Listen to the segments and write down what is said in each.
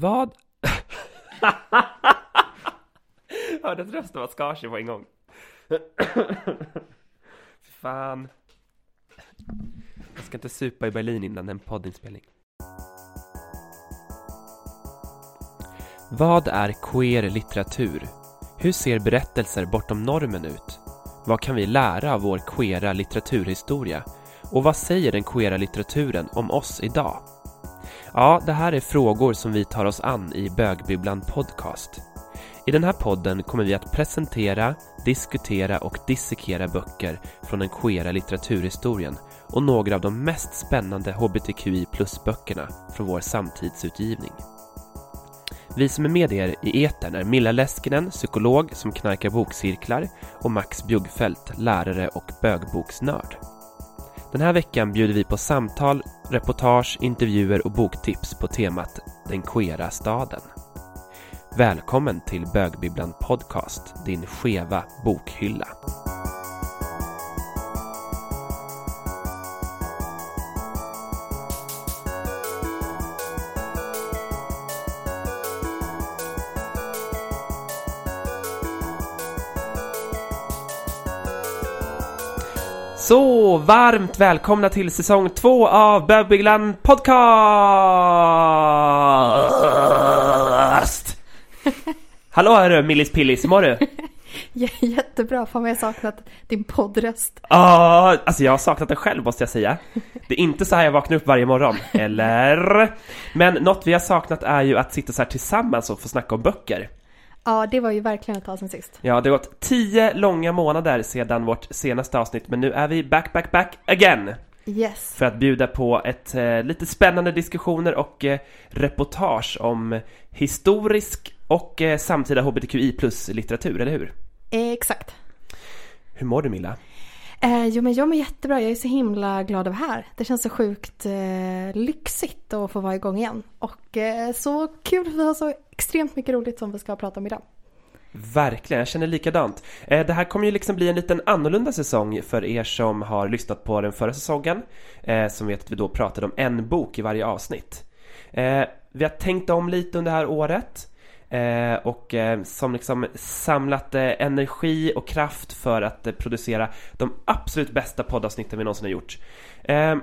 Vad? Hörde att rösten var skar på en gång. Fan. Jag ska inte supa i Berlin innan en poddinspelning. Vad är queer litteratur? Hur ser berättelser bortom normen ut? Vad kan vi lära av vår queera litteraturhistoria? Och vad säger den queera litteraturen om oss idag? Ja, det här är frågor som vi tar oss an i Bögbibblan Podcast. I den här podden kommer vi att presentera, diskutera och dissekera böcker från den queera litteraturhistorien och några av de mest spännande hbtqi plus-böckerna från vår samtidsutgivning. Vi som är med er i etern är Milla Leskinen, psykolog som knarkar bokcirklar och Max Bjuggfeldt, lärare och bögboksnörd. Den här veckan bjuder vi på samtal, reportage, intervjuer och boktips på temat Den queera staden. Välkommen till Bögbibblan Podcast, din skeva bokhylla. Så varmt välkomna till säsong två av Bögbigglan Podcast! Hallå hörru Millis Pillis, hur mår du? Jättebra, fan vad jag saknat din poddröst. Ja, ah, alltså jag har saknat den själv måste jag säga. Det är inte så här jag vaknar upp varje morgon, eller? Men något vi har saknat är ju att sitta så här tillsammans och få snacka om böcker. Ja, det var ju verkligen ett tag sen sist. Ja, det har gått tio långa månader sedan vårt senaste avsnitt, men nu är vi back, back, back again! Yes. För att bjuda på ett eh, lite spännande diskussioner och eh, reportage om historisk och eh, samtida hbtqi plus-litteratur, eller hur? Exakt. Hur mår du Milla? Eh, jo men jag mår jättebra, jag är så himla glad att vara här. Det känns så sjukt eh, lyxigt att få vara igång igen. Och eh, så kul att vi har så extremt mycket roligt som vi ska prata om idag. Verkligen, jag känner likadant. Eh, det här kommer ju liksom bli en liten annorlunda säsong för er som har lyssnat på den förra säsongen. Eh, som vet att vi då pratade om en bok i varje avsnitt. Eh, vi har tänkt om lite under det här året. Eh, och eh, som liksom samlat eh, energi och kraft för att eh, producera de absolut bästa poddavsnitten vi någonsin har gjort. Eh,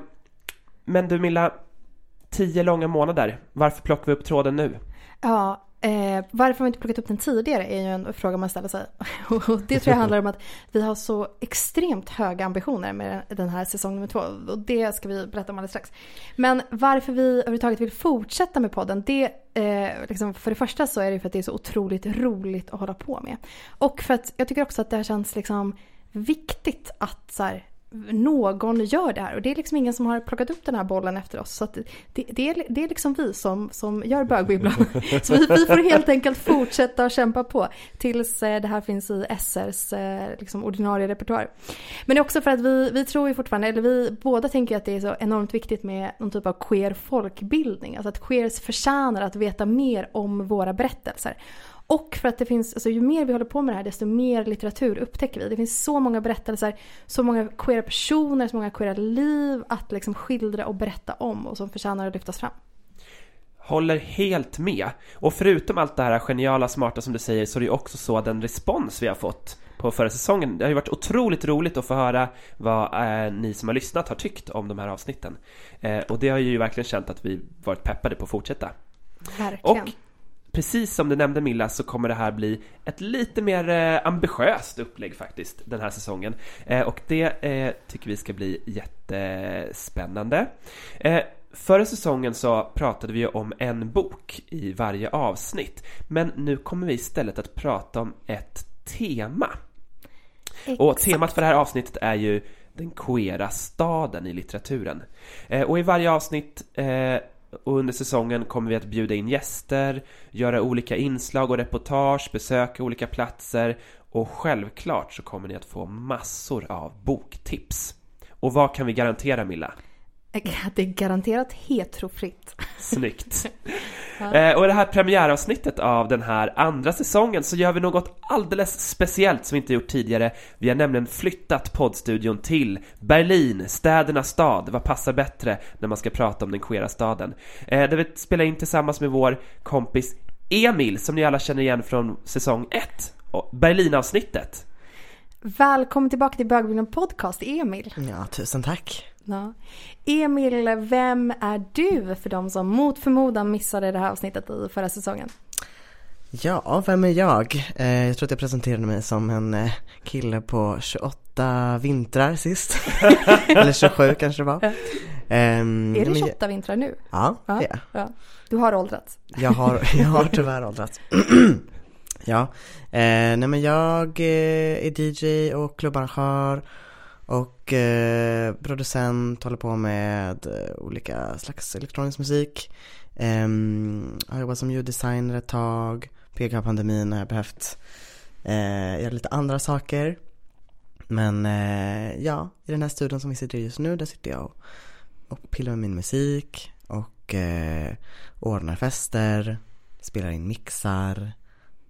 men du Milla, tio långa månader, varför plockar vi upp tråden nu? Ja, Eh, varför har vi inte plockat upp den tidigare är ju en fråga man ställer sig. Och det tror jag handlar om att vi har så extremt höga ambitioner med den här säsong nummer två. Och det ska vi berätta om alldeles strax. Men varför vi överhuvudtaget vill fortsätta med podden, det eh, liksom, för det första så är det för att det är så otroligt roligt att hålla på med. Och för att jag tycker också att det här känns liksom viktigt att så här, någon gör det här. Och det är liksom ingen som har plockat upp den här bollen efter oss. Så det, det, är, det är liksom vi som, som gör bögbibblan. så vi, vi får helt enkelt fortsätta att kämpa på tills eh, det här finns i SRs eh, liksom ordinarie repertoar. Men det är också för att vi, vi tror ju fortfarande, eller vi båda tänker att det är så enormt viktigt med någon typ av queer folkbildning. Alltså att queers förtjänar att veta mer om våra berättelser. Och för att det finns, alltså ju mer vi håller på med det här desto mer litteratur upptäcker vi. Det finns så många berättelser, så många queera personer, så många queera liv att liksom skildra och berätta om och som förtjänar att lyftas fram. Håller helt med. Och förutom allt det här geniala, smarta som du säger så är det ju också så att den respons vi har fått på förra säsongen. Det har ju varit otroligt roligt att få höra vad eh, ni som har lyssnat har tyckt om de här avsnitten. Eh, och det har ju verkligen känt att vi varit peppade på att fortsätta. Verkligen. Och precis som du nämnde Milla så kommer det här bli ett lite mer eh, ambitiöst upplägg faktiskt den här säsongen. Eh, och det eh, tycker vi ska bli jättespännande. Förra säsongen så pratade vi om en bok i varje avsnitt. Men nu kommer vi istället att prata om ett tema. Exakt. Och temat för det här avsnittet är ju den queera staden i litteraturen. Och i varje avsnitt och under säsongen kommer vi att bjuda in gäster, göra olika inslag och reportage, besöka olika platser och självklart så kommer ni att få massor av boktips. Och vad kan vi garantera Milla? Det är garanterat heterofritt. Snyggt. Eh, och i det här premiäravsnittet av den här andra säsongen så gör vi något alldeles speciellt som vi inte gjort tidigare. Vi har nämligen flyttat poddstudion till Berlin, städernas stad. Vad passar bättre när man ska prata om den queera staden? Eh, där vi spelar in tillsammans med vår kompis Emil som ni alla känner igen från säsong 1, Berlinavsnittet. Välkommen tillbaka till Bögbilden Podcast, Emil. Ja, tusen tack. Ja. Emil, vem är du för de som mot förmodan missade det här avsnittet i förra säsongen? Ja, vem är jag? Eh, jag tror att jag presenterade mig som en eh, kille på 28 vintrar sist. Eller 27 kanske det var. Ehm, är det men 28 vintrar nu? Ja, Ja. det är Ja. Du har åldrats. jag. har, jag har tyvärr åldrats. ja, eh, nej men jag eh, är DJ och klubbarrangör och eh, producent, håller på med eh, olika slags elektronisk musik. Ehm, har jobbat som ljuddesigner ett tag. PK-pandemin har jag behövt eh, göra lite andra saker. Men eh, ja, i den här studion som vi sitter i just nu, där sitter jag och, och pillar med min musik och eh, ordnar fester, spelar in mixar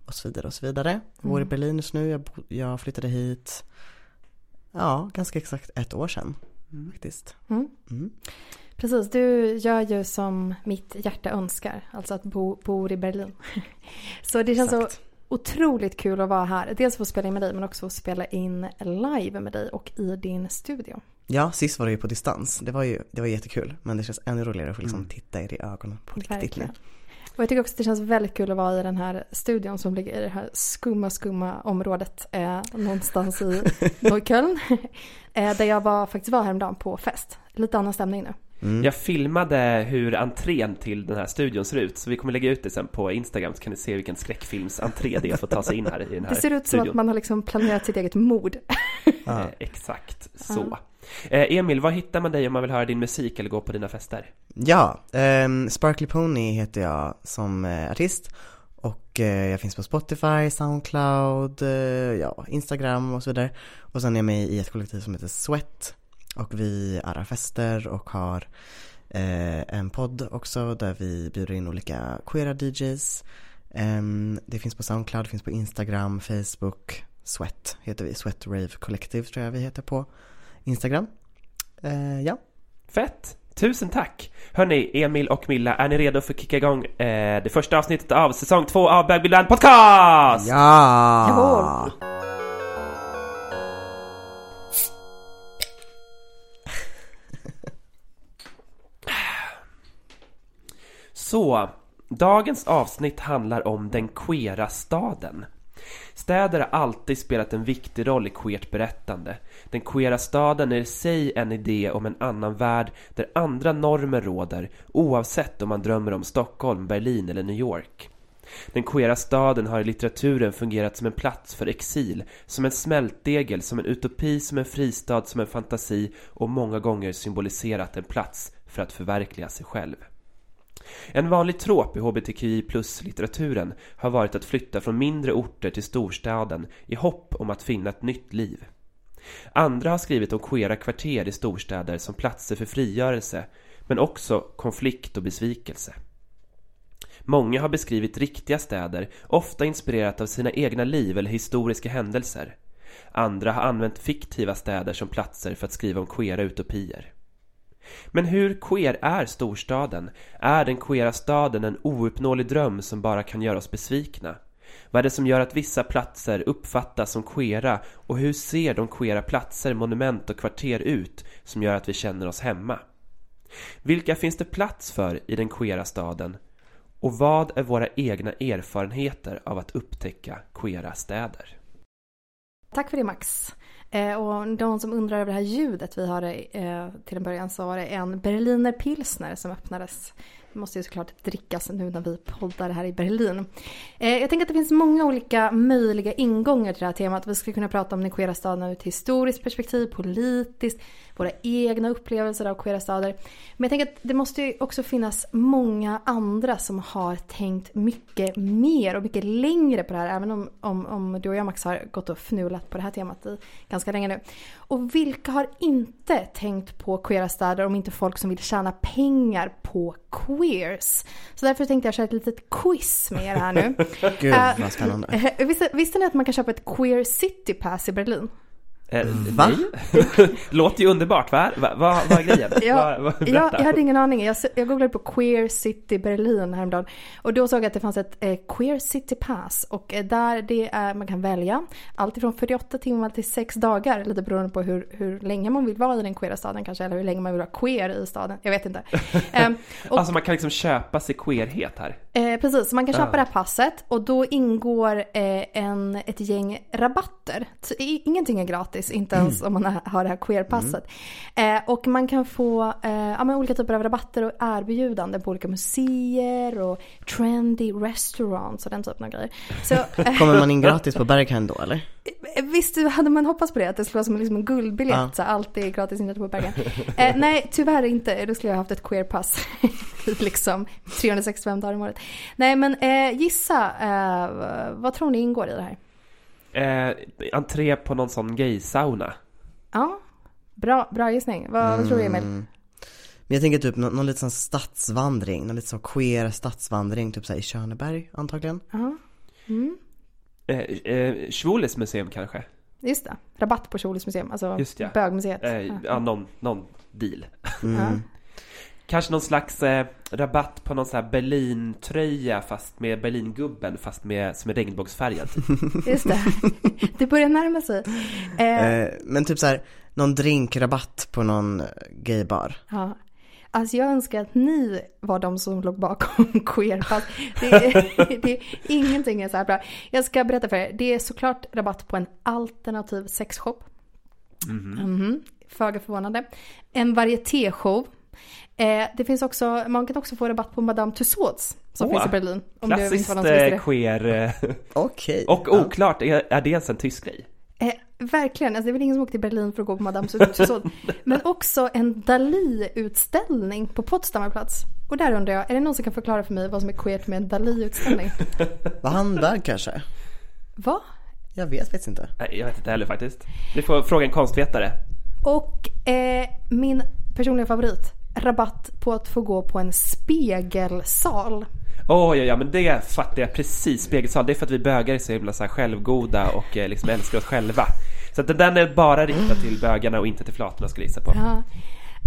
och så vidare och så vidare. Jag bor i Mm. Berlin just nu, jag, jag flyttade hit, ja, ganska exakt ett år sedan faktiskt. Mm. Mm. Precis, du gör ju som mitt hjärta önskar, alltså att bo, bo i Berlin. Så det känns så Exakt. otroligt kul att vara här. Dels få spela in med dig men också få spela in live med dig och i din studio. Ja, sist var det ju på distans. Det var ju det var jättekul. Men det känns ännu roligare att få liksom Mm. titta er i ögonen på riktigt nu. Och jag tycker också att det känns väldigt kul att vara i den här studion som ligger i det här skumma, skumma området eh, någonstans i Neukölln. eh, där jag var, faktiskt var häromdagen på fest. Lite annan stämning nu. Mm. Jag filmade hur entrén till den här studion ser ut, så vi kommer lägga ut det sen på Instagram så kan ni se vilken skräckfilmsentré det är för att ta sig in här i den här Det ser ut som studion. att man har liksom planerat sitt eget mord. Ja. Eh, exakt så. Eh, Emil, var hittar man dig om man vill höra din musik eller gå på dina fester? Ja, eh, Sparkly Pony heter jag som eh, artist och eh, jag finns på Spotify, Soundcloud, eh, ja, Instagram och så vidare. Och sen är jag med i ett kollektiv som heter Sweat och vi arrar fester och har eh, en podd också där vi bjuder in olika queera DJs. Ehm, det finns på Soundcloud, det finns på Instagram, Facebook, Sweat heter vi, Sweat Rave Collective tror jag vi heter på Instagram. Eh, ja. Fett! Tusen tack! Hörni, Emil och Milla, är ni redo för att kicka igång eh, det första avsnittet av säsong två av Bögbiland Podcast? Ja! Jawohl. Så, dagens avsnitt handlar om den queera staden. Städer har alltid spelat en viktig roll i queert berättande. Den queera staden är i sig en idé om en annan värld där andra normer råder, oavsett om man drömmer om Stockholm, Berlin eller New York. Den queera staden har i litteraturen fungerat som en plats för exil, som en smältdegel, som en utopi, som en fristad, som en fantasi och många gånger symboliserat en plats för att förverkliga sig själv. En vanlig trop i hbtqi plus-litteraturen har varit att flytta från mindre orter till storstaden i hopp om att finna ett nytt liv. Andra har skrivit om queera kvarter i storstäder som platser för frigörelse, men också konflikt och besvikelse. Många har beskrivit riktiga städer, ofta inspirerat av sina egna liv eller historiska händelser. Andra har använt fiktiva städer som platser för att skriva om queera utopier. Men hur queer är storstaden? Är den queera staden en ouppnåelig dröm som bara kan göra oss besvikna? Vad är det som gör att vissa platser uppfattas som queera och hur ser de queera platser, monument och kvarter ut som gör att vi känner oss hemma? Vilka finns det plats för i den queera staden? Och vad är våra egna erfarenheter av att upptäcka queera städer? Tack för det Max. Eh, och de som undrar över det här ljudet vi har eh, till en början så var det en Berliner pilsner som öppnades måste ju såklart drickas nu när vi poddar här i Berlin. Eh, jag tänker att det finns många olika möjliga ingångar till det här temat. Vi skulle kunna prata om den queera staden ur ett historiskt perspektiv, politiskt, våra egna upplevelser av queera stader. Men jag tänker att det måste ju också finnas många andra som har tänkt mycket mer och mycket längre på det här. Även om, om, om du och jag Max har gått och fnulat på det här temat i ganska länge nu. Och vilka har inte tänkt på queera städer om inte folk som vill tjäna pengar på queers? Så därför tänkte jag köra ett litet quiz med er här nu. Gud Eh, vad spännande. eh, visste, visste ni att man kan köpa ett queer city pass i Berlin? Eh, Va? nej. Låter ju underbart, va? va, va vad är grejen? Ja, Va- va- jag, jag hade ingen aning. Jag, jag googlade på Queer City Berlin häromdagen. Och då såg jag att det fanns ett eh, Queer City Pass. Och eh, där det är, man kan välja allt ifrån 48 timmar till 6 dagar. Lite beroende på hur, hur länge man vill vara i den queera staden kanske. Eller hur länge man vill vara queer i staden. Jag vet inte. Ehm, och, Alltså man kan liksom köpa sig queerhet här. Eh, precis, så man kan köpa det här passet och då ingår eh, en, ett gäng rabatter. Så ingenting är gratis, inte ens om man har- det här queer-passet. Eh, och man kan få eh, ja, olika typer av rabatter och erbjudanden på olika museer och trendy restaurants och den typen av grejer. Så eh, Kommer man in gratis på Berghain då eller? visst hade man hoppats på det, att det skulle vara som liksom en guldbiljett, Ja. så allt är gratis inne på Bergen. Eh, nej, tyvärr inte. Då skulle jag haft ett queer-pass. liksom 365 dagar om året. Nej, men eh, gissa, eh, vad tror ni ingår i det här? Eh, entré på någon sån gay-sauna. Ja, bra, bra gissning. Vad, vad tror du Emil? Mm. Men jag tänker typ någon, någon liten sån stadsvandring, någon liten sån queer stadsvandring, typ såhär i Tjörneberg antagligen. Ja, mm, Eh, eh, museum kanske? just det. Rabatt på Kjolis museum, alltså Just ja. bögmuseet. Eh, Ja. ja, någon, någon deal. Mm. Kanske någon slags eh, rabatt på någon sån här Berlin-tröja fast med Berlingubben fast med, som är regnbågsfärgad. Just det. Det börjar närma sig. Eh, Eh, men typ såhär, någon drinkrabatt på någon gaybar. Ja. Alltså jag önskar att ni var de som låg bakom queerpass. Det är, det är, ingenting är så här bra. Jag ska berätta för er. Det är såklart rabatt på en alternativ sexshop. Mhm. Föga förvånande. En varietéshow. Eh, det finns också, man kan också få rabatt på Madame Tussauds som Åh, finns i Berlin. Om det inte Klassiskt var någon som visste det. queer eh, Okej. och Ja. oklart, är, är det ens en tysk grej? Verkligen, alltså det är väl ingen som åker till Berlin för att gå på Madame Tussauds. Men också en Dalí-utställning på Potsdamer plats. Och där undrar jag, är det någon som kan förklara för mig vad som är queert med en Dalí-utställning? Var han bög kanske? Va? Jag vet faktiskt inte. Nej, jag vet inte heller faktiskt. Vi får fråga en konstvetare. Och eh, min personliga favorit, rabatt på att få gå på en spegelsal. Oj, ja, ja, men det fattar jag precis. Spegelsal, det är för att vi bögar är så himla så här självgoda och eh, liksom älskar oss själva. Så att den är bara riktad till bögarna och inte till flatorna skulle jag gissa på. Ja.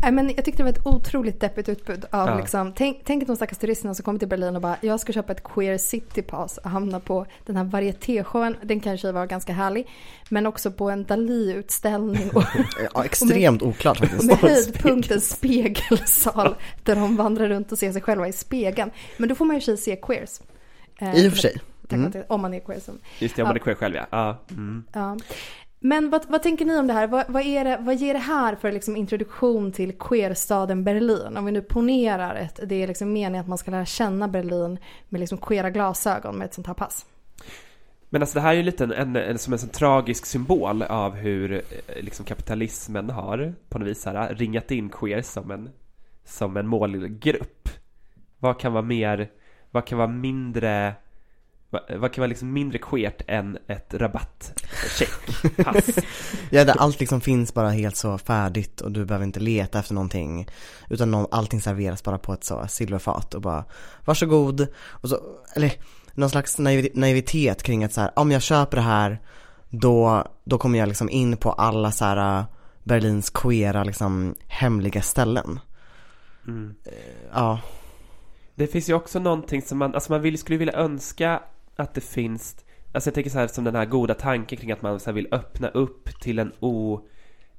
Nej, men jag tyckte det var ett otroligt deppigt utbud av Ja. liksom, tänk, tänk de stackars turisterna som kommer till Berlin och bara jag ska köpa ett queer city pass och hamna på den här varietéshowen, den kanske var ganska härlig, men också på en Dalí-utställning och, Ja, extremt oklart och faktiskt. med höjdpunkten spegelsal där de vandrar runt och ser sig själva i spegeln. Men då får man ju i och för sig se queers. Eh, I och för sig. vare att- Om man är queer som Just det, om man är queer själv ja. ja. Mm. Ja. Men vad, vad tänker ni om det här? Vad, vad, är det, vad ger det här för liksom introduktion till queerstaden Berlin? Om vi nu ponerar att det är liksom meningen att man ska lära känna Berlin med liksom queera glasögon med ett sånt här pass. Men alltså det här är ju lite en, en, en, som en sån tragisk symbol av hur eh, liksom kapitalismen har på något vis här, eh, ringat in queer som en, som en målgrupp. Vad kan vara mer, vad kan vara mindre, vad, kan vara liksom mindre queert än ett rabattcheck, pass? Ja, där allt liksom finns bara helt så färdigt och du behöver inte leta efter någonting. Utan någon, allting serveras bara på ett så silverfat och bara varsågod. Och så, eller någon slags naiv, naivitet kring att så här, om jag köper det här då, då kommer jag liksom in på alla så här Berlins queera liksom hemliga ställen. Mm. Ja, Det finns ju också någonting som man, alltså man vill, skulle vilja önska att det finns Alltså jag tänker så här som den här goda tanken kring att man så här vill öppna upp till en o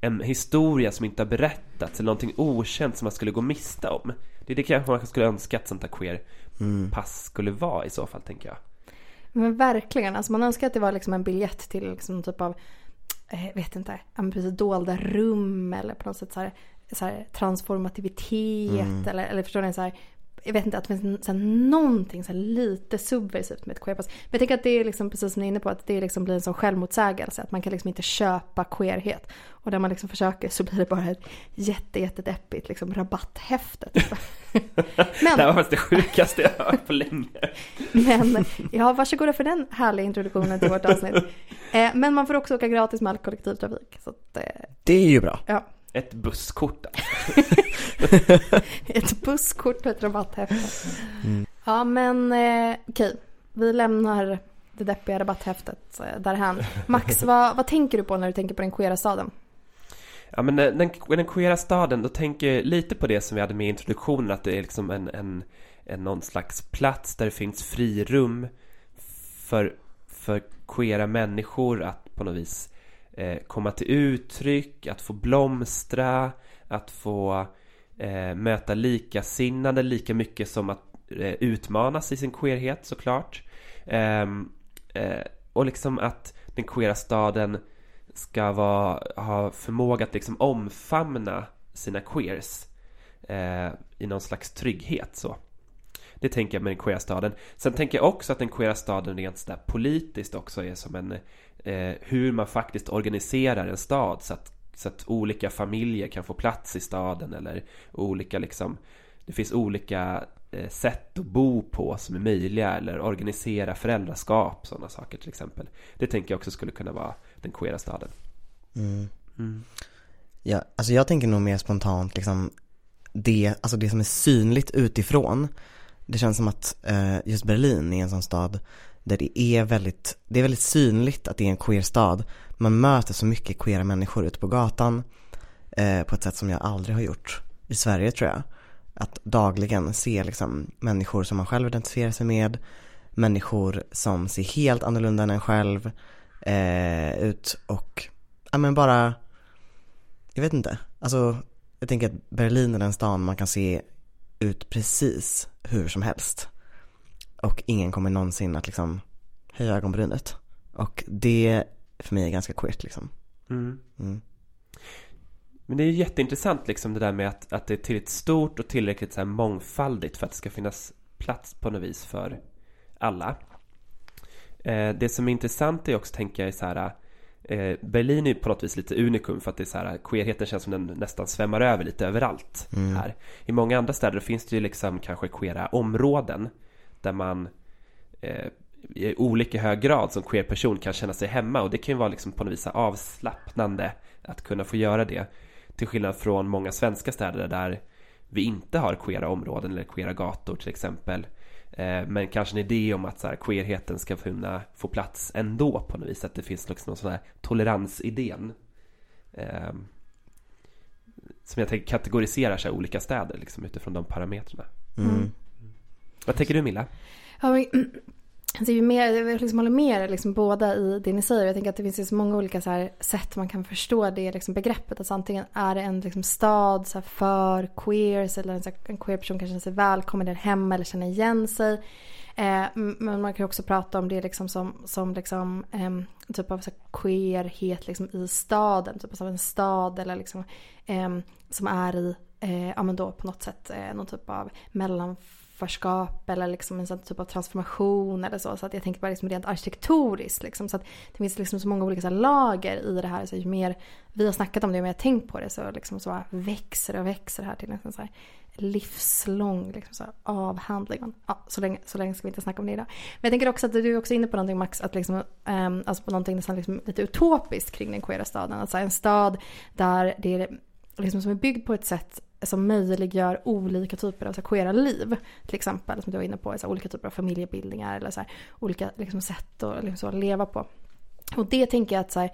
En historia som inte har berättats eller någonting okänt som man skulle gå miste om Det är det kanske man skulle önska att sånt här queer mm. pass skulle vara i så fall tänker jag Men verkligen, alltså man önskar att det var liksom en biljett till liksom någon typ av, eh, vet inte, precis dolda rum eller på något sätt så här, så här transformativitet Mm. eller, eller förstår ni så här jag vet inte, att det finns så här, någonting så här, lite subversivt med ett queerpass. Men jag tänker att det är liksom, precis som ni är inne på, att det liksom blir en sån självmotsägelse. Att man kan liksom inte köpa queerhet. Och när man liksom försöker så blir det bara ett jätte, jättedeppigt liksom rabatthäfte. Men, det var faktiskt det sjukaste jag hört på länge. Men, ja, varsågoda för den härliga introduktionen till vårt avsnitt. Eh, men man får också åka gratis med all kollektivtrafik. Så att, eh, det är ju bra. Ja. Ett busskort ett busskort och ett rabatthäfte. Mm. Ja men eh, okej, vi lämnar det deppiga rabatthäftet eh, därhän. Max, vad, vad tänker du på när du tänker på den queera staden? Ja men den, den queera staden, då tänker jag lite på det som vi hade med i introduktionen, att det är liksom en, en, en någon slags plats där det finns frirum för, för queera människor att på något vis eh, Eh, komma till uttryck, att få blomstra, att få eh, möta likasinnade lika mycket som att eh, utmanas i sin queerhet såklart. Ehm, eh, och liksom att den queera staden ska vara, ha förmåga att liksom omfamna sina queers eh, i någon slags trygghet så. Det tänker jag med den queera staden. Sen tänker jag också att den queera staden rent sådär politiskt också är som en eh, hur man faktiskt organiserar en stad så att, så att olika familjer kan få plats i staden eller olika liksom det finns olika eh, sätt att bo på som är möjliga eller organisera föräldraskap sådana saker till exempel. Det tänker jag också skulle kunna vara den queera staden. Mm. Mm. Ja, alltså jag tänker nog mer spontant liksom det, alltså det som är synligt utifrån. Det känns som att eh, just Berlin är en sån stad där det är väldigt, det är väldigt synligt att det är en queer stad. Man möter så mycket queera människor ute på gatan eh, på ett sätt som jag aldrig har gjort i Sverige tror jag. Att dagligen se liksom människor som man själv identifierar sig med, människor som ser helt annorlunda än en själv eh, ut och, ja men bara, jag vet inte, alltså jag tänker att Berlin är den stan man kan se ut precis hur som helst. Och ingen kommer någonsin att liksom höja ögonbrynet. Och det för mig är ganska queert liksom. Mm. Mm. Men det är ju jätteintressant liksom det där med att, att det är tillräckligt stort och tillräckligt så här mångfaldigt för att det ska finnas plats på något vis för alla. Eh, det som är intressant är också, tänker jag, är så här eh, Berlin är på något vis lite unikum för att det är så här, queerheten känns som den nästan svämmar över lite överallt mm. här. I många andra städer finns det ju liksom kanske queera områden där man eh, i olika hög grad som queer person kan känna sig hemma och det kan ju vara liksom på något vis avslappnande att kunna få göra det. Till skillnad från många svenska städer där vi inte har queera områden eller queera gator till exempel. Eh, men kanske en idé om att så här, queerheten ska kunna få plats ändå på något vis. Att det finns liksom någon sån här toleransidén. Eh, som jag tänker kategoriserar sig olika städer liksom, utifrån de parametrarna. Mm. Vad tänker du Milla? Ja, men, alltså, ju mer, jag liksom håller med liksom, båda i det ni säger. Jag tänker att det finns så många olika så här, sätt man kan förstå det liksom, begreppet. Alltså, antingen är det en liksom, stad så här, för queers eller en, så här, en queer person kan känna sig välkommen där hemma eller känna igen sig. Eh, men man kan också prata om det liksom som, som liksom, eh, typ av så queerhet liksom i staden. Typ av en stad eller liksom, eh, som är i, eh, ja men då på något sätt eh, någon typ av mellan förskap eller liksom en sån typ av transformation eller så. Så att jag tänker bara liksom rent arkitektoniskt. Liksom. Så att det finns liksom så många olika så lager i det här. Så ju mer vi har snackat om det och mer jag har tänkt på det så, liksom så växer och växer det här till en här livslång liksom så avhandling. Ja, så, länge, så länge ska vi inte snacka om det idag. Men jag tänker också att du är också inne på någonting Max, att liksom, um, alltså på någonting nästan liksom lite utopiskt kring den queera staden. Alltså en stad där det är liksom som är byggd på ett sätt som möjliggör olika typer av så här, queera liv. Till exempel som du var inne på, så här, olika typer av familjebildningar eller så här, olika liksom, sätt att liksom, så, leva på. Och det tänker jag att så här,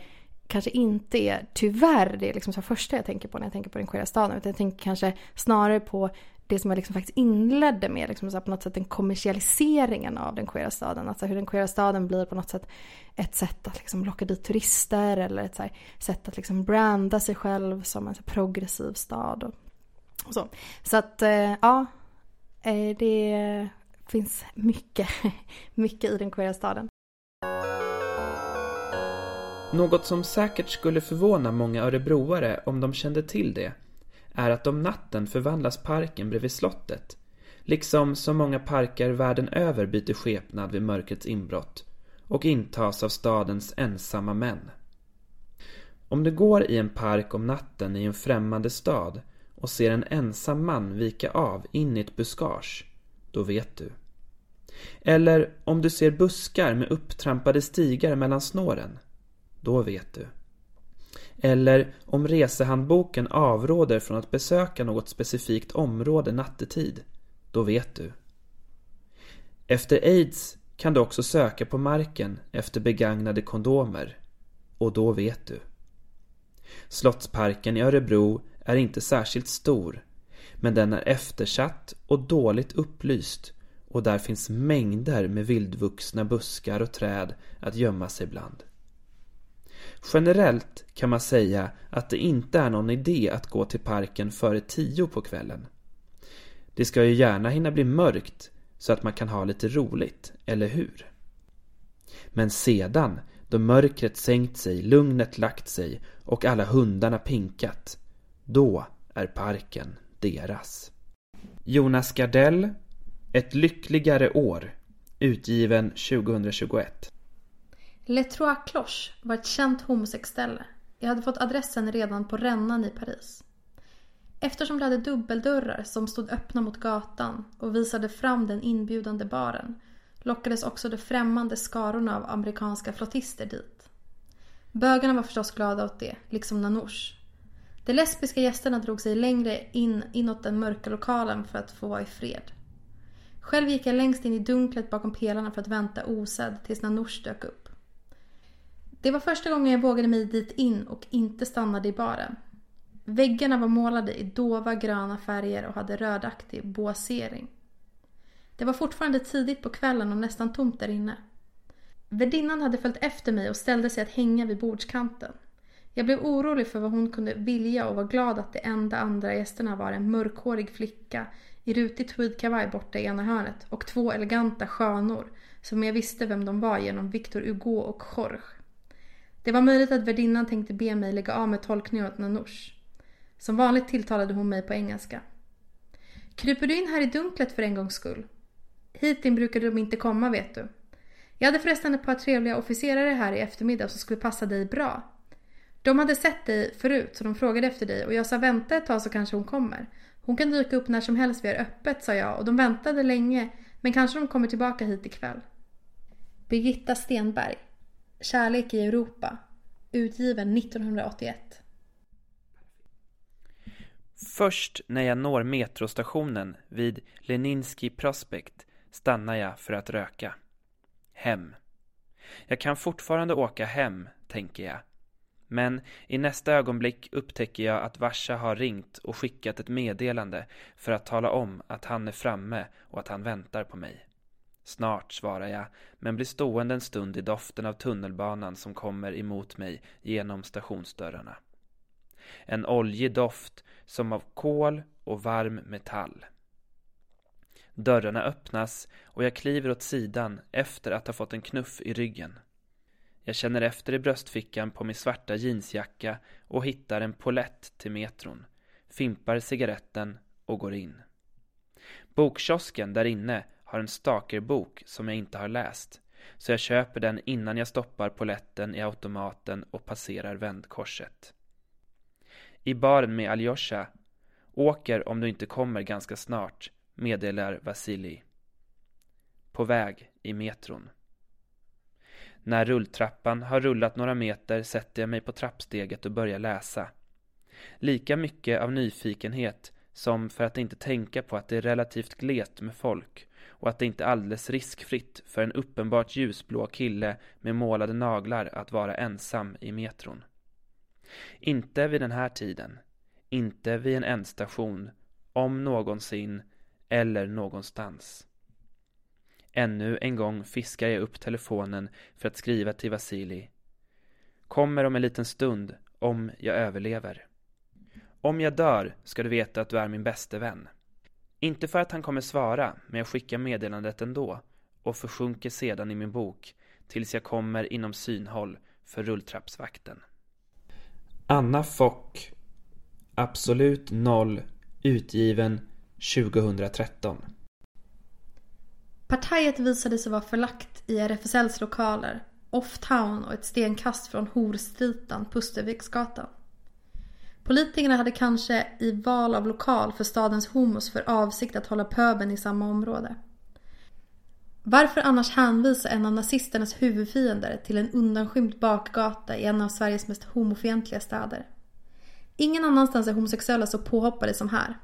kanske inte är, tyvärr, det är liksom så första jag tänker på när jag tänker på den queera staden. Utan jag tänker kanske snarare på det som jag liksom faktiskt inledde med, liksom så på något sätt den kommersialiseringen av den queera staden. Alltså hur den queera staden blir på något sätt ett sätt att liksom locka dit turister eller ett sätt att liksom branda sig själv som en progressiv stad. Så. så att eh, ja, eh, det finns mycket, mycket i den queera staden. Något som säkert skulle förvåna många örebroare om de kände till det är att om natten förvandlas parken bredvid slottet liksom så många parker världen över byter skepnad vid mörkrets inbrott och intas av stadens ensamma män. Om du går i en park om natten i en främmande stad och ser en ensam man vika av in i ett buskage, då vet du. Eller om du ser buskar med upptrampade stigar mellan snåren, då vet du. Eller om resehandboken avråder från att besöka något specifikt område nattetid, då vet du. Efter aids kan du också söka på marken efter begagnade kondomer, och då vet du. Slottsparken i Örebro är inte särskilt stor, men den är eftersatt och dåligt upplyst och där finns mängder med vildvuxna buskar och träd att gömma sig bland. Generellt kan man säga att det inte är någon idé att gå till parken före tio på kvällen. Det ska ju gärna hinna bli mörkt så att man kan ha lite roligt, eller hur? Men sedan, då mörkret sänkt sig, lugnet lagt sig och alla hundarna pinkat, då är parken deras. Jonas Gardell, Ett lyckligare år, utgiven 2021. Le Trois Cloches var ett känt homosexställe. Jag hade fått adressen redan på rännan i Paris. Eftersom det hade dubbeldörrar som stod öppna mot gatan och visade fram den inbjudande baren lockades också de främmande skarorna av amerikanska flottister dit. Bögarna var förstås glada åt det, liksom Nanouche. De lesbiska gästerna drog sig längre in inåt den mörka lokalen för att få vara i fred. Själv gick jag längst in i dunklet bakom pelarna för att vänta osedd tills Nanouche dök upp. Det var första gången jag vågade mig dit in och inte stannade i baren. Väggarna var målade i dova gröna färger och hade rödaktig boasering. Det var fortfarande tidigt på kvällen och nästan tomt där inne. Värdinnan hade följt efter mig och ställde sig att hänga vid bordskanten. Jag blev orolig för vad hon kunde vilja och var glad att de enda andra gästerna var en mörkhårig flicka i rutig tweedkavaj borta i ena hörnet och två eleganta skönor som jag visste vem de var genom Victor Hugo och Jorge. Det var möjligt att värdinnan tänkte be mig lägga av med tolkningen åt Nanouche. Som vanligt tilltalade hon mig på engelska. Kryper du in här i dunklet för en gångs skull? Hit in brukade de inte komma vet du. Jag hade förresten ett par trevliga officerare här i eftermiddag som skulle passa dig bra. De hade sett dig förut så de frågade efter dig och jag sa vänta ett tag så kanske hon kommer. Hon kan dyka upp när som helst vi är öppet sa jag och de väntade länge men kanske de kommer tillbaka hit ikväll. Birgitta Stenberg Kärlek i Europa Utgiven 1981 Först när jag når metrostationen vid Leninski Prospekt stannar jag för att röka. Hem. Jag kan fortfarande åka hem, tänker jag. Men i nästa ögonblick upptäcker jag att Varsa har ringt och skickat ett meddelande för att tala om att han är framme och att han väntar på mig. Snart, svarar jag, men blir stående en stund i doften av tunnelbanan som kommer emot mig genom stationsdörrarna. En oljig doft som av kol och varm metall. Dörrarna öppnas och jag kliver åt sidan efter att ha fått en knuff i ryggen. Jag känner efter i bröstfickan på min svarta jeansjacka och hittar en polett till metron, fimpar cigaretten och går in. Bokkiosken där inne har en stakerbok som jag inte har läst, så jag köper den innan jag stoppar poletten i automaten och passerar vändkorset. I baren med Aljosha Åker om du inte kommer ganska snart, meddelar Vasilij. På väg i metron. När rulltrappan har rullat några meter sätter jag mig på trappsteget och börjar läsa. Lika mycket av nyfikenhet som för att inte tänka på att det är relativt glet med folk och att det inte är alldeles riskfritt för en uppenbart ljusblå kille med målade naglar att vara ensam i metron. Inte vid den här tiden. Inte vid en ändstation, om någonsin eller någonstans. Ännu en gång fiskar jag upp telefonen för att skriva till Vasili. Kommer om en liten stund, om jag överlever. Om jag dör ska du veta att du är min bäste vän. Inte för att han kommer svara, men jag skickar meddelandet ändå och försjunker sedan i min bok tills jag kommer inom synhåll för rulltrappsvakten. Anna Fock Absolut noll utgiven 2013 Partiet visade sig vara förlagt i RFSLs lokaler, off-town och ett stenkast från horstritan Pusterviksgatan. Politikerna hade kanske i val av lokal för stadens homos för avsikt att hålla pöben i samma område. Varför annars hänvisa en av nazisternas huvudfiender till en undanskymd bakgata i en av Sveriges mest homofientliga städer? Ingen annanstans är homosexuella så påhoppade som här.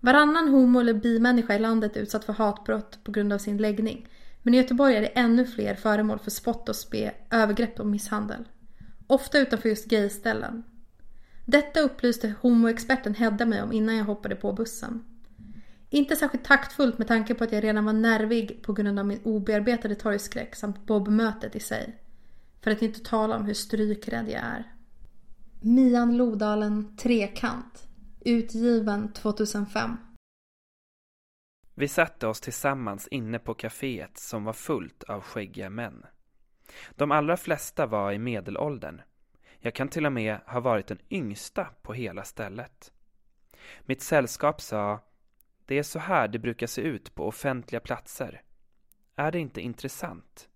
Varannan homo eller bimänniska i landet är utsatt för hatbrott på grund av sin läggning. Men i Göteborg är det ännu fler föremål för spott och spe, övergrepp och misshandel. Ofta utanför just gayställen. Detta upplyste homoexperten Hedda mig om innan jag hoppade på bussen. Inte särskilt taktfullt med tanke på att jag redan var nervig på grund av min obearbetade torgskräck samt Bob-mötet i sig. För att inte tala om hur strykrädd jag är. Mian Lodalen Trekant. Utgiven 2005. Vi satte oss tillsammans inne på kaféet som var fullt av skäggiga män. De allra flesta var i medelåldern. Jag kan till och med ha varit den yngsta på hela stället. Mitt sällskap sa Det är så här det brukar se ut på offentliga platser. Är det inte intressant?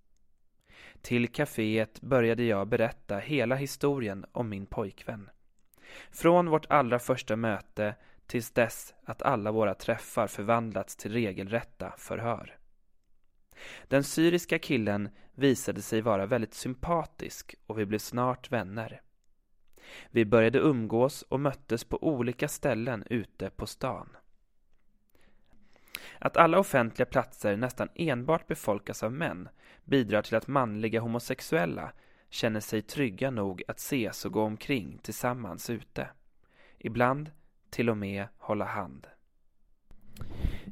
Till kaféet började jag berätta hela historien om min pojkvän. Från vårt allra första möte tills dess att alla våra träffar förvandlats till regelrätta förhör. Den syriska killen visade sig vara väldigt sympatisk och vi blev snart vänner. Vi började umgås och möttes på olika ställen ute på stan. Att alla offentliga platser nästan enbart befolkas av män bidrar till att manliga homosexuella känner sig trygga nog att ses och gå omkring tillsammans ute. Ibland till och med hålla hand.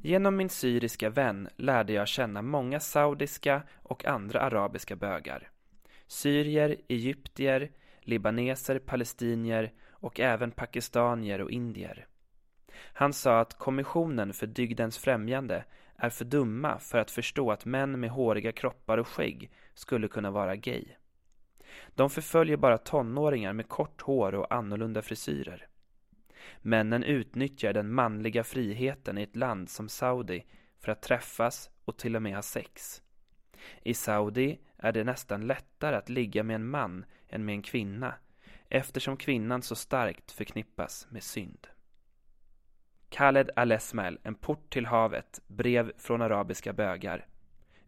Genom min syriska vän lärde jag känna många saudiska och andra arabiska bögar. Syrier, egyptier, libaneser, palestinier och även pakistanier och indier. Han sa att Kommissionen för dygdens främjande är för dumma för att förstå att män med håriga kroppar och skägg skulle kunna vara gay. De förföljer bara tonåringar med kort hår och annorlunda frisyrer. Männen utnyttjar den manliga friheten i ett land som Saudi för att träffas och till och med ha sex. I Saudi är det nästan lättare att ligga med en man än med en kvinna eftersom kvinnan så starkt förknippas med synd. Khaled Al-Esmail, En port till havet, brev från arabiska bögar.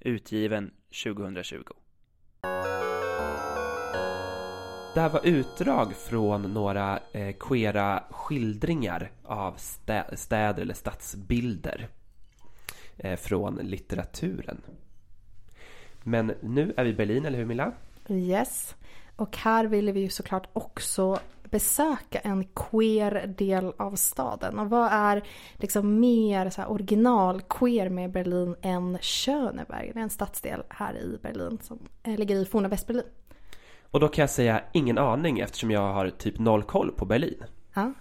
Utgiven 2020. Det här var utdrag från några eh, queera skildringar av stä städer eller stadsbilder eh, från litteraturen. Men nu är vi i Berlin, eller hur Milla? Yes. Och här ville vi ju såklart också besöka en queer del av staden. Och vad är liksom mer så original queer med Berlin än Schöneberg? Det är en stadsdel här i Berlin som eh, ligger i forna Västberlin. Och då kan jag säga ingen aning eftersom jag har typ noll koll på Berlin. Ja.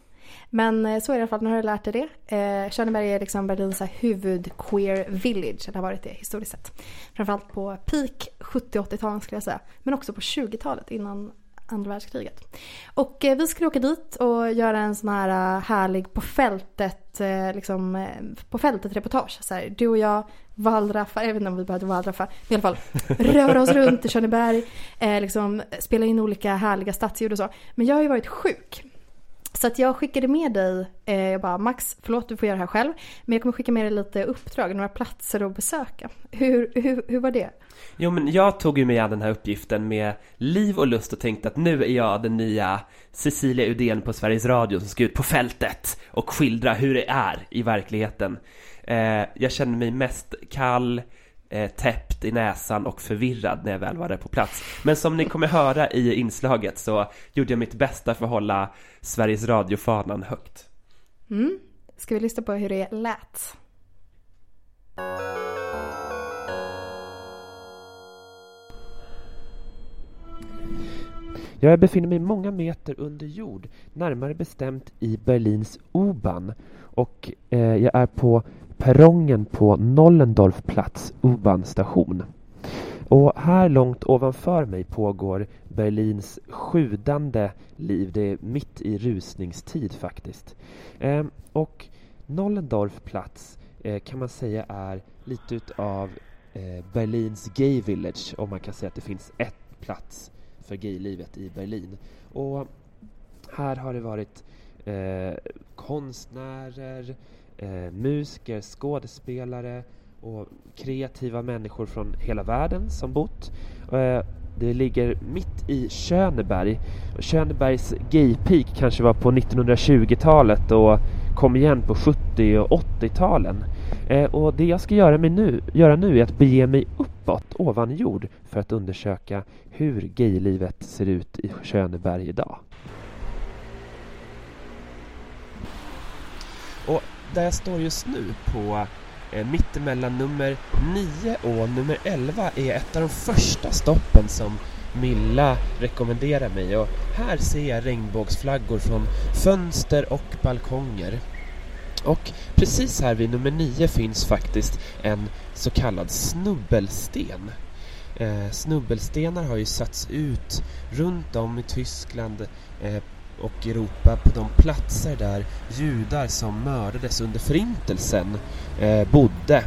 Men eh, så är det i alla fall, nu har du lärt dig det. Eh, Schöneberg är liksom Berlins huvud-queer village, eller har varit det historiskt sett. Framförallt på peak 70-80-talen skulle jag säga. Men också på 20-talet innan andra världskriget. Och eh, vi skulle åka dit och göra en sån här eh, härlig på fältet, eh, liksom eh, på fältet reportage. Så här, du och jag wallraffar, jag vet inte om vi behövde wallraffa, men i alla fall röra oss runt i Tjörneberg. eh, liksom spela in olika härliga stadsljud och så. Men jag har ju varit sjuk. Så att jag skickade med dig, eh, jag bara Max, förlåt du får göra det här själv, men jag kommer skicka med dig lite uppdrag, några platser att besöka. Hur, hur, hur var det? Jo men jag tog ju mig an den här uppgiften med liv och lust och tänkte att nu är jag den nya Cecilia Udén på Sveriges Radio som ska ut på fältet och skildra hur det är i verkligheten. Eh, jag känner mig mest kall, eh, täppt i näsan och förvirrad när jag väl var där på plats. Men som ni kommer höra i inslaget så gjorde jag mitt bästa för att hålla Sveriges Radio-fanan högt. Mm. Ska vi lyssna på hur det lät? Jag befinner mig många meter under jord, närmare bestämt i Berlins U-Bahn och eh, jag är på perrongen på Nollendorfplatz U-Bahn station. Och här långt ovanför mig pågår Berlins sjudande liv. Det är mitt i rusningstid faktiskt. Eh, och Nollendorfplatz eh, kan man säga är lite utav eh, Berlins Gay Village om man kan säga att det finns ett plats för gaylivet i Berlin. Och här har det varit eh, konstnärer, eh, musiker, skådespelare och kreativa människor från hela världen som bott. Eh, det ligger mitt i Schöneberg. Schönebergs gaypeak kanske var på 1920-talet och kom igen på 70 och 80-talen. Eh, och det jag ska göra, nu, göra nu är att bege mig uppåt ovan jord för att undersöka hur gaylivet ser ut i Schöneberg idag. Och där jag står just nu på eh, mittemellan nummer 9 och nummer 11 är ett av de första stoppen som Milla rekommenderar mig och här ser jag regnbågsflaggor från fönster och balkonger. Och precis här vid nummer 9 finns faktiskt en så kallad snubbelsten. Eh, snubbelstenar har ju satts ut runt om i Tyskland eh, och Europa på de platser där judar som mördades under förintelsen eh, bodde.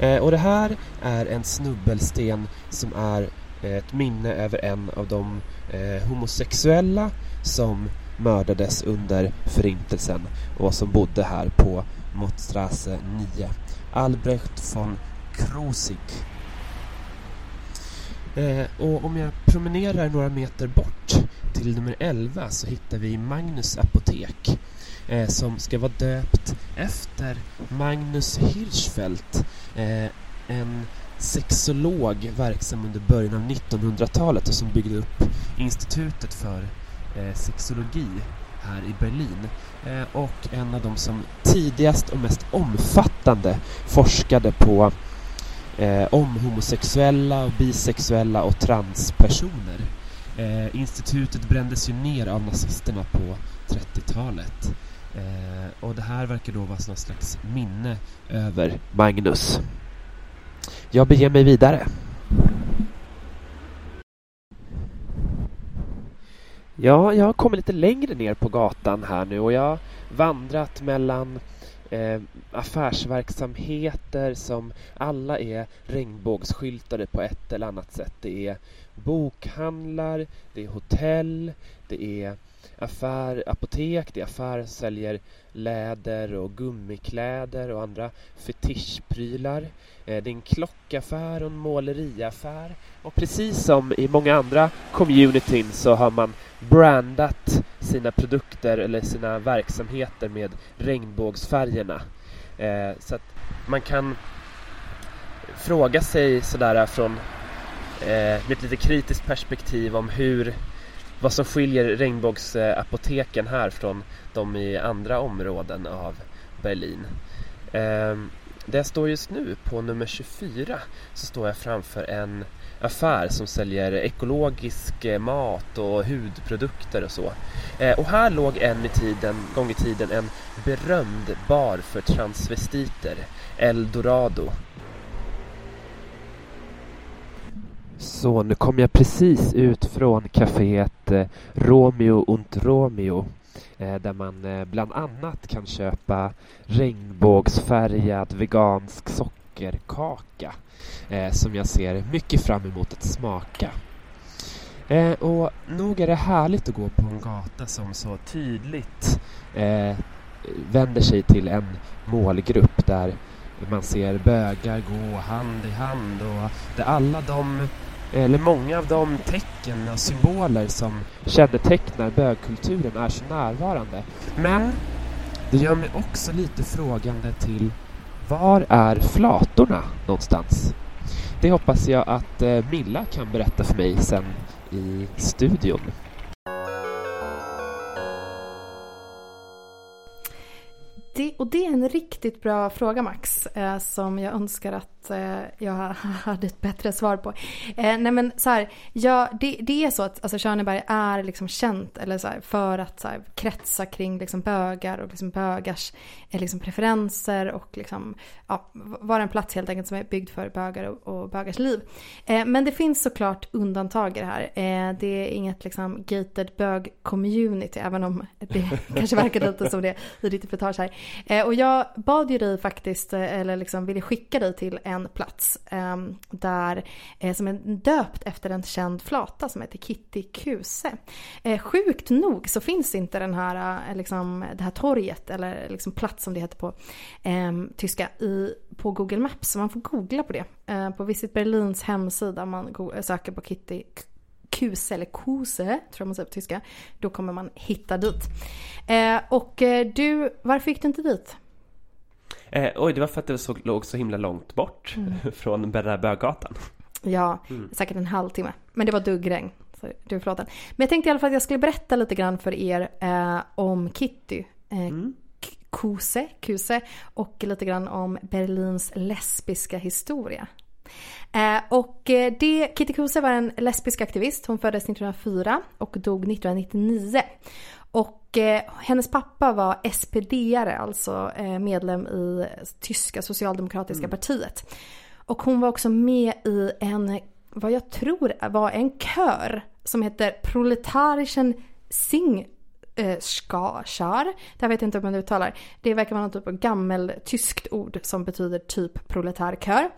Eh, och det här är en snubbelsten som är ett minne över en av de eh, homosexuella som mördades under förintelsen och som bodde här på Mottstrasse 9. Albrecht von Krusig. Eh, och om jag promenerar några meter bort till nummer 11 så hittar vi Magnus apotek eh, som ska vara döpt efter Magnus Hirschfeldt, eh, en sexolog verksam under början av 1900-talet och som byggde upp Institutet för eh, sexologi här i Berlin. Eh, och en av de som tidigast och mest omfattande forskade på eh, om homosexuella, och bisexuella och transpersoner. Eh, institutet brändes ju ner av nazisterna på 30-talet. Eh, och det här verkar då vara någon slags minne över Magnus. Jag beger mig vidare. Ja, jag har kommit lite längre ner på gatan här nu och jag har vandrat mellan eh, affärsverksamheter som alla är regnbågsskyltade på ett eller annat sätt. Det är bokhandlar, det är hotell, det är affär, apotek, det är affärer som säljer läder och gummikläder och andra fetischprylar. Eh, det är en klockaffär och en måleriaffär. Och precis som i många andra communityn så har man brandat sina produkter eller sina verksamheter med regnbågsfärgerna. Eh, så att man kan fråga sig sådär från eh, med ett lite kritiskt perspektiv om hur vad som skiljer regnbågsapoteken här från de i andra områden av Berlin. Ehm, där jag står just nu på nummer 24 så står jag framför en affär som säljer ekologisk eh, mat och hudprodukter och så. Eh, och här låg en i tiden, gång i tiden en berömd bar för transvestiter, Eldorado. Så nu kom jag precis ut från kaféet eh, Romeo und Romeo eh, där man eh, bland annat kan köpa regnbågsfärgad vegansk sockerkaka som jag ser mycket fram emot att smaka. Och nog är det härligt att gå på en gata som så tydligt vänder sig till en målgrupp där man ser bögar gå hand i hand och där alla de Eh, eller många av de tecken och symboler som kännetecknar bögkulturen är så närvarande. Men det gör mig också lite frågande till var är flatorna någonstans? Det hoppas jag att eh, Milla kan berätta för mig sen i studion. Det, och det är en riktigt bra fråga Max, eh, som jag önskar att att eh, jag hade ett bättre svar på. Eh, nej men så här, ja, det, det är så att alltså, Körneberg är liksom känt eller så här, för att så här, kretsa kring liksom, bögar och liksom, bögars eh, liksom, preferenser och liksom, ja, vara en plats helt enkelt som är byggd för bögar och, och bögars liv. Eh, men det finns såklart undantag i det här. Eh, det är inget liksom, gated bög-community även om det kanske verkar lite som det i ditt reportage här. Eh, och jag bad ju dig faktiskt, eh, eller liksom ville skicka dig till en en plats eh, där, eh, som är döpt efter en känd flata som heter Kitty Kuse. Eh, sjukt nog så finns inte den här, eh, liksom, det här torget eller liksom plats som det heter på ehm, tyska i, på Google Maps. Så man får googla på det. Eh, på Visit Berlins hemsida, man söker på Kitty Kuse eller Kuse, tror jag man säger på tyska. Då kommer man hitta dit. Eh, och eh, du, varför gick du inte dit? Eh, oj, det var för att det så, låg så himla långt bort mm. från den där böggatan. Ja, mm. säkert en halvtimme. Men det var duggregn. Så du förlåten. Men jag tänkte i alla fall att jag skulle berätta lite grann för er eh, om Kitty. Eh, mm. Kuse, Kuse och lite grann om Berlins lesbiska historia. Eh, och eh, det, Kitty Kuse var en lesbisk aktivist. Hon föddes 1904 och dog 1999. Och eh, hennes pappa var SPD-are, alltså eh, medlem i tyska socialdemokratiska mm. partiet. Och hon var också med i en, vad jag tror var en kör som heter Proletarischen Sing eh, skar. Det här vet jag inte om man uttalar. Det verkar vara någon typ av gammeltyskt ord som betyder typ proletärkör.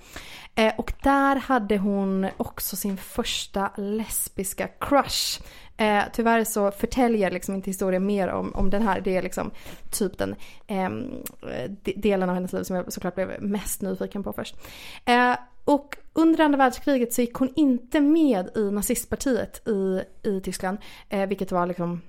Eh, och där hade hon också sin första lesbiska crush. Eh, tyvärr så förtäljer liksom inte historien mer om, om den här. Det är liksom typ den eh, delen av hennes liv som jag såklart blev mest nyfiken på först. Eh, och under andra världskriget så gick hon inte med i nazistpartiet i, i Tyskland. Eh, vilket var liksom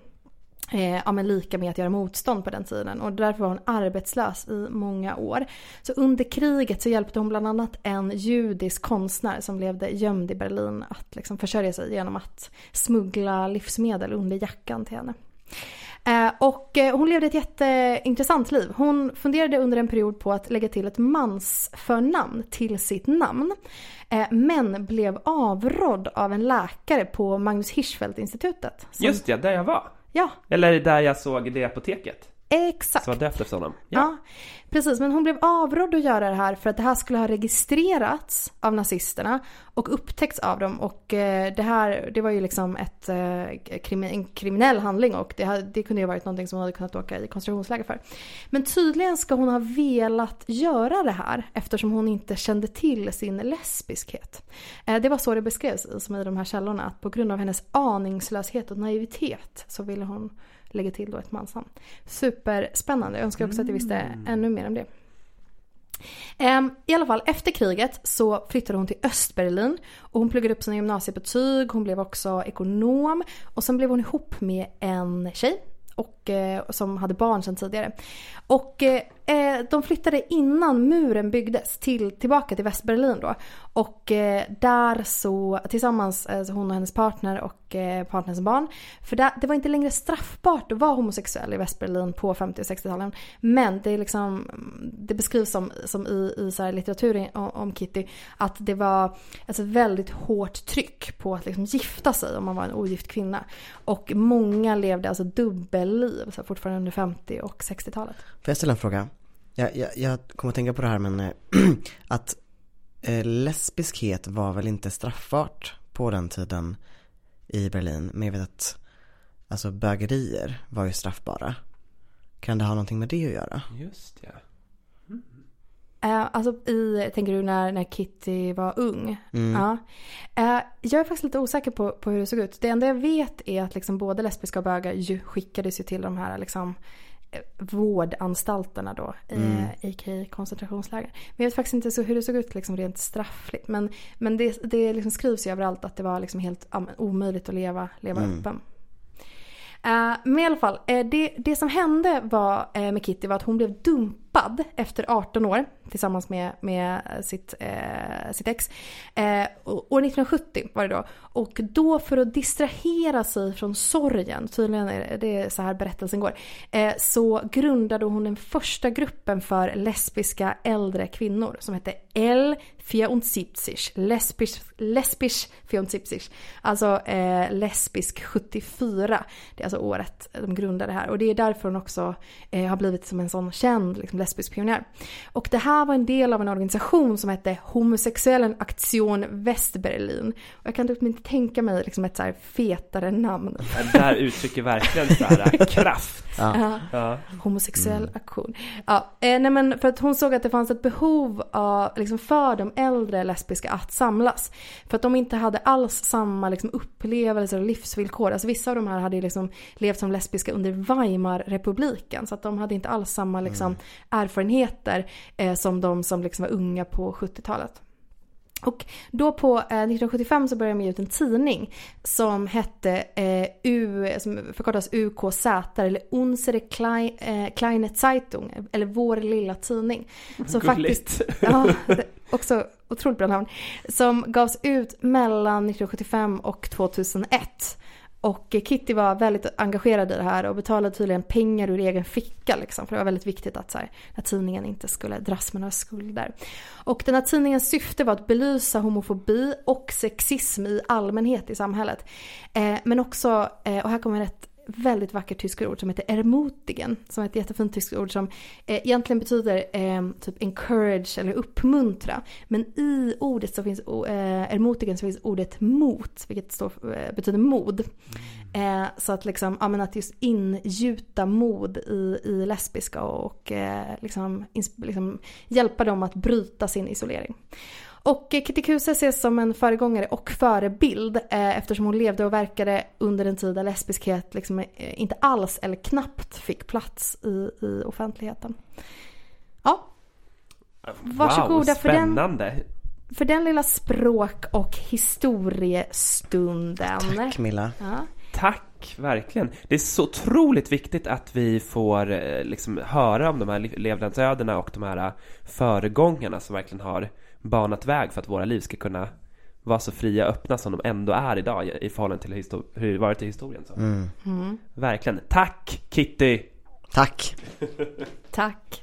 eh, ja, men lika med att göra motstånd på den tiden och därför var hon arbetslös i många år. Så under kriget så hjälpte hon bland annat en judisk konstnär som levde gömd i Berlin att liksom försörja sig genom att smuggla livsmedel under jackan till henne. Eh, och eh, hon levde ett jätteintressant liv. Hon funderade under en period på att lägga till ett mansförnamn till sitt namn. Eh, men blev avrådd av en läkare på Magnus Hirschfeldt-institutet. Som... Just det, där jag var. Ja. Eller där jag såg det apoteket. Exakt. Som var döpt efter honom. Ja. ja. precis. Men hon blev avrådd att göra det här för att det här skulle ha registrerats av nazisterna och upptäckts av dem. Och eh, det här, det var ju liksom ett, eh, en kriminell handling och det, det kunde ju varit någonting som hon hade kunnat åka i koncentrationsläger för. Men tydligen ska hon ha velat göra det här eftersom hon inte kände till sin lesbiskhet. Eh, det var så det beskrevs som i de här källorna, att på grund av hennes aningslöshet och naivitet så ville hon lägger till då ett mansnamn. Superspännande. Jag önskar också att jag visste mm. ännu mer om det. Ehm, I alla fall efter kriget så flyttade hon till Östberlin och hon pluggade upp sina gymnasiebetyg, hon blev också ekonom och sen blev hon ihop med en tjej och, eh, som hade barn sedan tidigare. Och eh, de flyttade innan muren byggdes till, tillbaka till Västberlin då. Och eh, där så tillsammans, alltså hon och hennes partner och eh, partners barn. För där, det var inte längre straffbart att vara homosexuell i Västberlin på 50 och 60-talen. Men det, är liksom, det beskrivs som, som i, i så litteratur om, om, Kitty att det var alltså ett väldigt hårt tryck på att liksom gifta sig om man var en ogift kvinna. Och många levde alltså dubbelliv, så fortfarande under 50 och 60-talet. Får jag ställa en fråga? Jag, jag, jag kommer att tänka på det här men att eh, lesbiskhet var väl inte straffbart på den tiden i Berlin. Men jag vet att alltså bögerier var ju straffbara. Kan det ha någonting med det att göra? Just ja. Mm. Uh, alltså i, tänker du när, när Kitty var ung? Mm. Uh, uh, jag är faktiskt lite osäker på, på hur det såg ut. Det enda jag vet är att liksom både lesbiska och bögar ju skickades ju till de här liksom vårdanstalterna då, mm. i koncentrationsläger. Men jag vet faktiskt inte så hur det såg ut liksom rent straffligt. Men, men det, det liksom skrivs ju överallt att det var liksom helt omöjligt att leva, leva mm. öppen. Uh, men i alla fall, uh, det, det som hände var, uh, med Kitty var att hon blev dumpad dumpad efter 18 år tillsammans med, med sitt, eh, sitt ex. Eh, år 1970 var det då. Och då för att distrahera sig från sorgen, tydligen är det så här berättelsen går, eh, så grundade hon den första gruppen för lesbiska äldre kvinnor som hette L 74, lesbisch, lesbisch 74. Alltså eh, lesbisk 74. Det är alltså året de grundade det här. Och det är därför hon också eh, har blivit som en sån känd liksom, lesbisk pionjär. Och det här var en del av en organisation som hette Homosexuellen Aktion Västberlin. Och jag kan typ inte tänka mig liksom, ett så här fetare namn. Det där uttrycker verkligen så här kraft. Ja. Ja. Homosexuell mm. aktion. Ja, eh, nej men för att hon såg att det fanns ett behov av, liksom för de äldre lesbiska att samlas. För att de inte hade alls samma liksom, upplevelser och livsvillkor. Alltså vissa av de här hade liksom levt som lesbiska under Weimarrepubliken. Så att de hade inte alls samma liksom, mm. Erfarenheter eh, som de som liksom, var unga på 70-talet. Och då på eh, 1975 så började de ge ut en tidning som hette eh, U, som förkortas UKZ eller Unsere Klein, eh, Kleine Zeitung, eller Vår lilla tidning. Som faktiskt, ja, också otroligt bra namn. Som gavs ut mellan 1975 och 2001. Och Kitty var väldigt engagerad i det här och betalade tydligen pengar ur egen ficka liksom. För det var väldigt viktigt att, så här, att tidningen inte skulle dras med några skulder. Och den här tidningens syfte var att belysa homofobi och sexism i allmänhet i samhället. Eh, men också, eh, och här kommer ett väldigt vackert tyskt ord som heter ermutigen. Som är ett jättefint tyskt ord som eh, egentligen betyder eh, typ encourage eller uppmuntra. Men i ordet så finns eh, ermutigen så finns ordet mot, vilket står, eh, betyder mod. Mm. Eh, så att liksom, ja men att just ingjuta mod i, i lesbiska och, eh, liksom, liksom hjälpa dem att bryta sin isolering. Och Kitty Kuse ses som en föregångare och förebild eh, eftersom hon levde och verkade under en tid där lesbiskhet liksom, eh, inte alls eller knappt fick plats i, i offentligheten. Ja. Varsågoda wow, för den, för den lilla språk och historiestunden. Tack Milla. Ja. Tack, verkligen. Det är så otroligt viktigt att vi får eh, liksom, höra om de här levnadsödena och de här föregångarna som verkligen har banat väg för att våra liv ska kunna vara så fria och öppna som de ändå är idag i förhållande till hur det varit i historien. Så. Mm. Mm. Verkligen. Tack Kitty! Tack! Tack!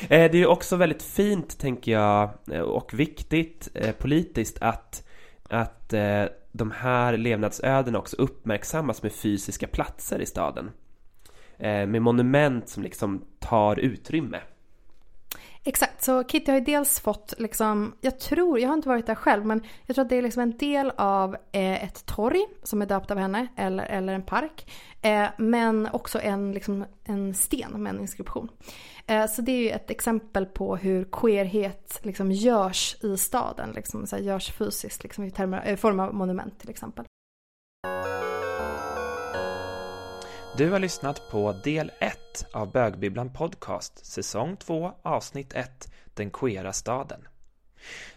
Eh, det är också väldigt fint, tänker jag, eh, och viktigt eh, politiskt att, att de här levnadsödena också uppmärksammas med fysiska platser i staden. Med monument som liksom tar utrymme. Exakt, så Kitty har ju dels fått liksom, jag tror, jag har inte varit där själv, men jag tror att det är liksom en del av eh, ett torg som är döpt av henne, eller, eller en park. Eh, men också en, liksom, en sten med en inskription. Eh, så det är ju ett exempel på hur queerhet liksom görs i staden, liksom, så här, görs fysiskt liksom, i termer, eh, form av monument till exempel. Du har lyssnat på del 1 1 av Bögbibblan Podcast, säsong 2, avsnitt 1, Den queera staden.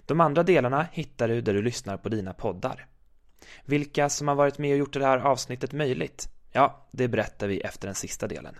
De andra delarna hittar du där du lyssnar på dina poddar. Vilka som har varit med och gjort det här avsnittet möjligt? Ja, det berättar vi efter den sista delen.